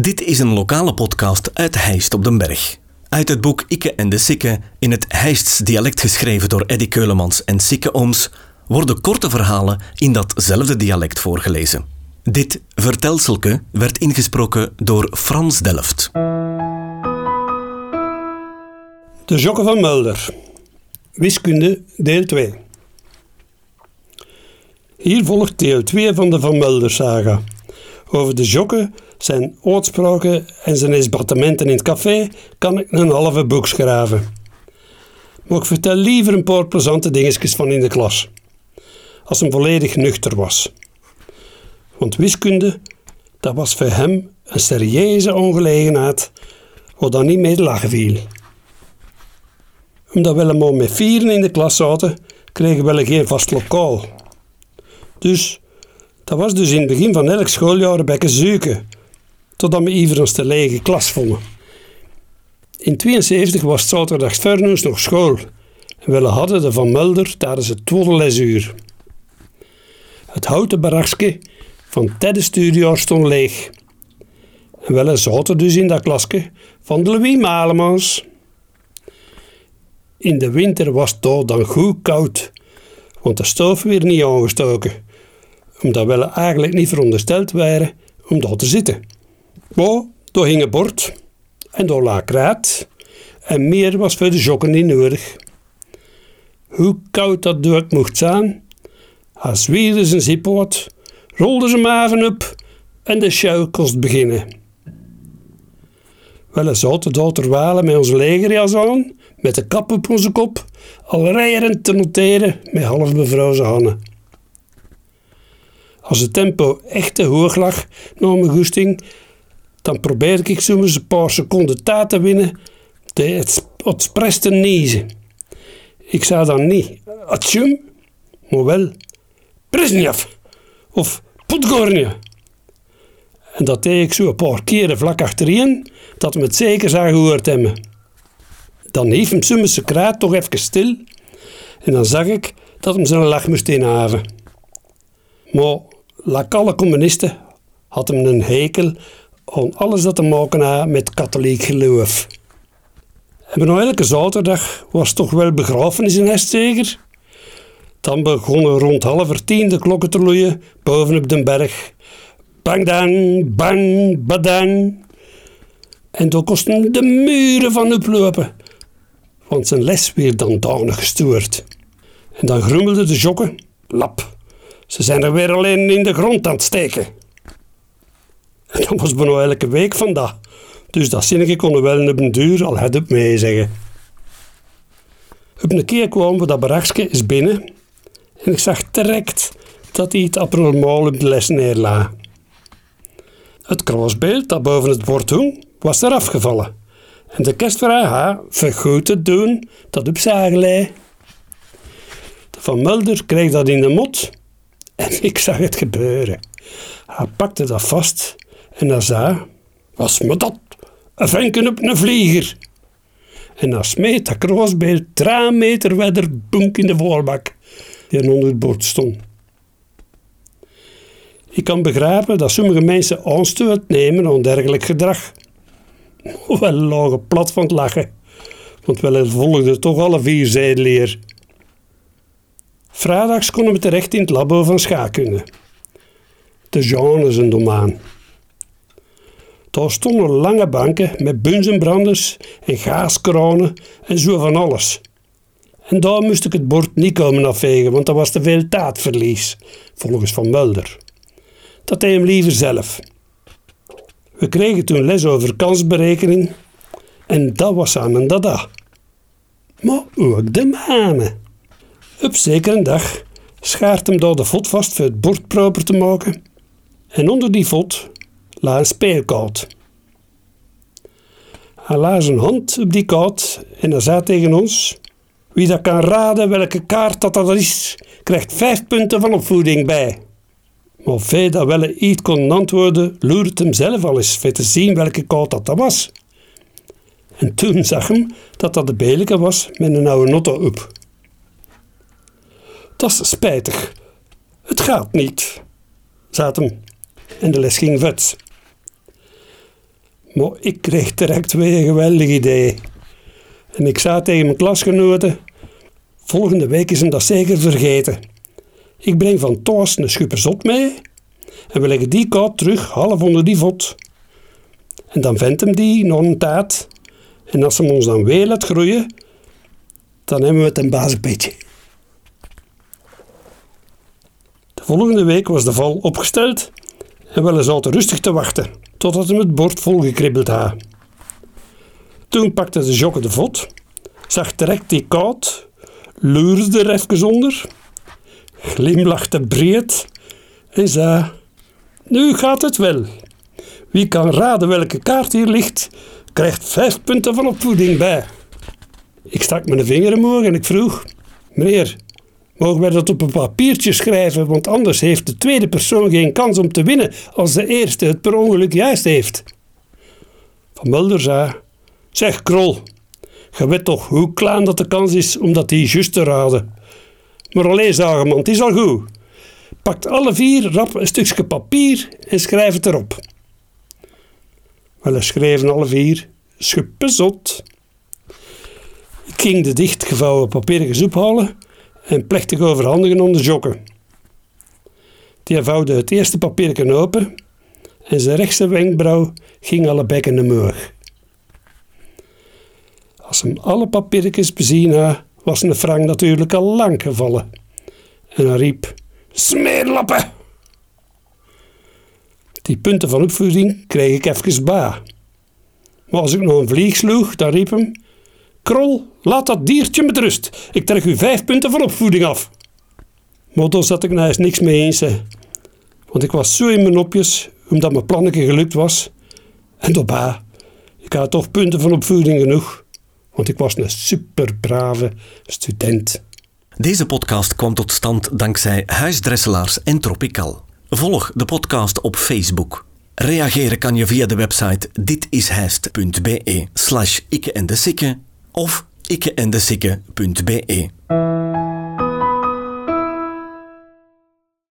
Dit is een lokale podcast uit Heist op den Berg. Uit het boek Ikke en de Sikke, in het Heists dialect geschreven door Eddy Keulemans en Sikke Ooms, worden korte verhalen in datzelfde dialect voorgelezen. Dit vertelselke werd ingesproken door Frans Delft. De Jokken van Mulder. Wiskunde, deel 2. Hier volgt deel 2 van de Van Mulder saga. Over de Jokken, zijn uitspraken en zijn esbattementen in het café kan ik een halve boek schrijven. Maar ik vertel liever een paar plezante dingetjes van in de klas. Als hij volledig nuchter was. Want wiskunde, dat was voor hem een serieuze ongelegenheid, wat dan niet mee te lachen viel. Omdat we allemaal met vieren in de klas zaten, kregen we geen vast lokaal. Dus, dat was dus in het begin van elk schooljaar beetje zoeken, totdat we ons de lege klas vonden. In 72 was het zaterdags vernoes nog school en we hadden de Van Mulder tijdens het tweede lesuur. Het houten barakje van tijdens studiejaar stond leeg. En wel zaten dus in dat klasje van de Louis Malemans. In de winter was het dan goed koud, want de stoof weer niet aangestoken, omdat we eigenlijk niet verondersteld waren om daar te zitten. Maar daar hing een bord en daar lag kraat en meer was voor de jokken niet nodig. Hoe koud dat ook mocht zijn, hij zwierde zijn zippoort, rolde zijn maven op en de show kost beginnen. Wel, zaten daar terwijl met onze legerjas aan, met de kap op onze kop, al rijerend te noteren met half bevrozen handen. Als het tempo echt te hoog lag naar mijn goesting, dan probeerde ik soms een paar seconden tijd te winnen het expres te niezen. Ik zei dan niet atjum, maar wel Brezhnev of Podgorny. En dat deed ik zo een paar keren vlak achterin, dat we het zeker zou gehoord hebben. Dan hief hem soms zijn kraat toch even stil en dan zag ik dat hem zijn lach moest inhaven. Maar, like alle communisten, had hem een hekel aan alles dat te maken had met katholiek geloof. En bijna elke zaterdag was toch wel begrafenis in Hestzeger. Dan begonnen rond half tien de klokken te loeien bovenop de berg. Bang dan, bang, badang. En toen kosten de muren van oplopen, want zijn les weer dan danig gestoord. En dan grummelden de jokken, lap, ze zijn er weer alleen in de grond aan het steken. En dat was bijna elke week vandaag. Dus dat zinnetje konden wel op een duur al het op mee zeggen. Op een keer kwamen we dat barakje eens binnen en ik zag direct dat hij het abnormaal op de les neerla. Het kroosbeeld dat boven het bord hing, was eraf gevallen. En de kerstvrouw had vergoed te doen dat op zagelei. De Van Mulder kreeg dat in de mot en ik zag het gebeuren. Hij pakte dat vast en hij zei, was me dat? Een venken op een vlieger. En dan smeet dat kroosbeeld drie meter verder boek in de voorbak die onder het bord stond. Ik kan begrijpen dat sommige mensen aanstoot nemen aan dergelijk gedrag. Wel lagen plat van het lachen, want wel volgde toch alle vier zijleer. Vrijdags konden we terecht in het labo van schaakkunde. De is een domaan. Daar stonden lange banken met bunzenbranders en gaaskranen en zo van alles. En daar moest ik het bord niet komen afvegen, want dat was te veel taatverlies, volgens Van Mulder. Dat deed hem liever zelf. We kregen toen les over kansberekening en dat was aan en dada. Maar ook de manen. Op zekere dag schaart hem daar de vod vast voor het bord proper te maken en onder die vod la een speelkoud. Hij la zijn hand op die koud en hij zei tegen ons: Wie dat kan raden welke kaart dat, dat is, krijgt vijf punten van opvoeding bij. Maar feit dat wel iets kon antwoorden, loerde hem zelf al eens voor te zien welke koud dat, dat was. En toen zag hem dat dat de Beleke was met een oude notto op. Is spijtig. Het gaat niet, hem. En de les ging vet. Maar ik kreeg direct weer een geweldig idee. En ik zei tegen mijn klasgenoten: Volgende week is hem dat zeker vergeten. Ik breng van thuis een schupperzot mee en we leggen die koud terug half onder die vod. En dan vindt hem die nog een tijd. En als hem ons dan weer laat groeien, dan hebben we het een basisbeetje. De volgende week was de val opgesteld en we zaten rustig te wachten totdat hem het bord volgekribbeld had. Toen pakte de jokke de vod, zag direct die koud, loerde er even onder, glimlachte breed en zei: Nu gaat het wel. Wie kan raden welke kaart hier ligt, krijgt vijf punten van opvoeding bij. Ik stak mijn vinger omhoog en ik vroeg: Meneer, mogen wij dat op een papiertje schrijven? Want anders heeft de tweede persoon geen kans om te winnen als de eerste het per ongeluk juist heeft. Van Mulder zei: Zeg, Krol, je weet toch hoe klein dat de kans is om dat juist te raden. Maar alleen man, het is al goed. Pakt alle vier rap een stukje papier en schrijf het erop. Wel, schreven alle vier schuppezot. Ik ging de dichtgevouwen papieren soep halen en plechtig overhandigen aan de jokken. Die vouwde het eerste papierken open en zijn rechtse wenkbrauw ging alle bekken omhoog. Als hem alle papiertjes bezien had, was een frank natuurlijk al lang gevallen. En hij riep, smeerlappen! Die punten van opvoeding kreeg ik even bij. Maar als ik nog een vlieg sloeg, dan riep hem, Krol, laat dat diertje met rust. Ik trek u vijf punten van opvoeding af. Daar zat ik nou eens niks mee eens. Hè. Want ik was zo in mijn nopjes, omdat mijn plannetje gelukt was. En daarbij, ik had toch punten van opvoeding genoeg want ik was een superbrave student. Deze podcast kwam tot stand dankzij Huisdresselaars en Tropical. Volg de podcast op Facebook. Reageren kan je via de website ditishijst.be slash ikke en de sikke of ikkeendesikke.be.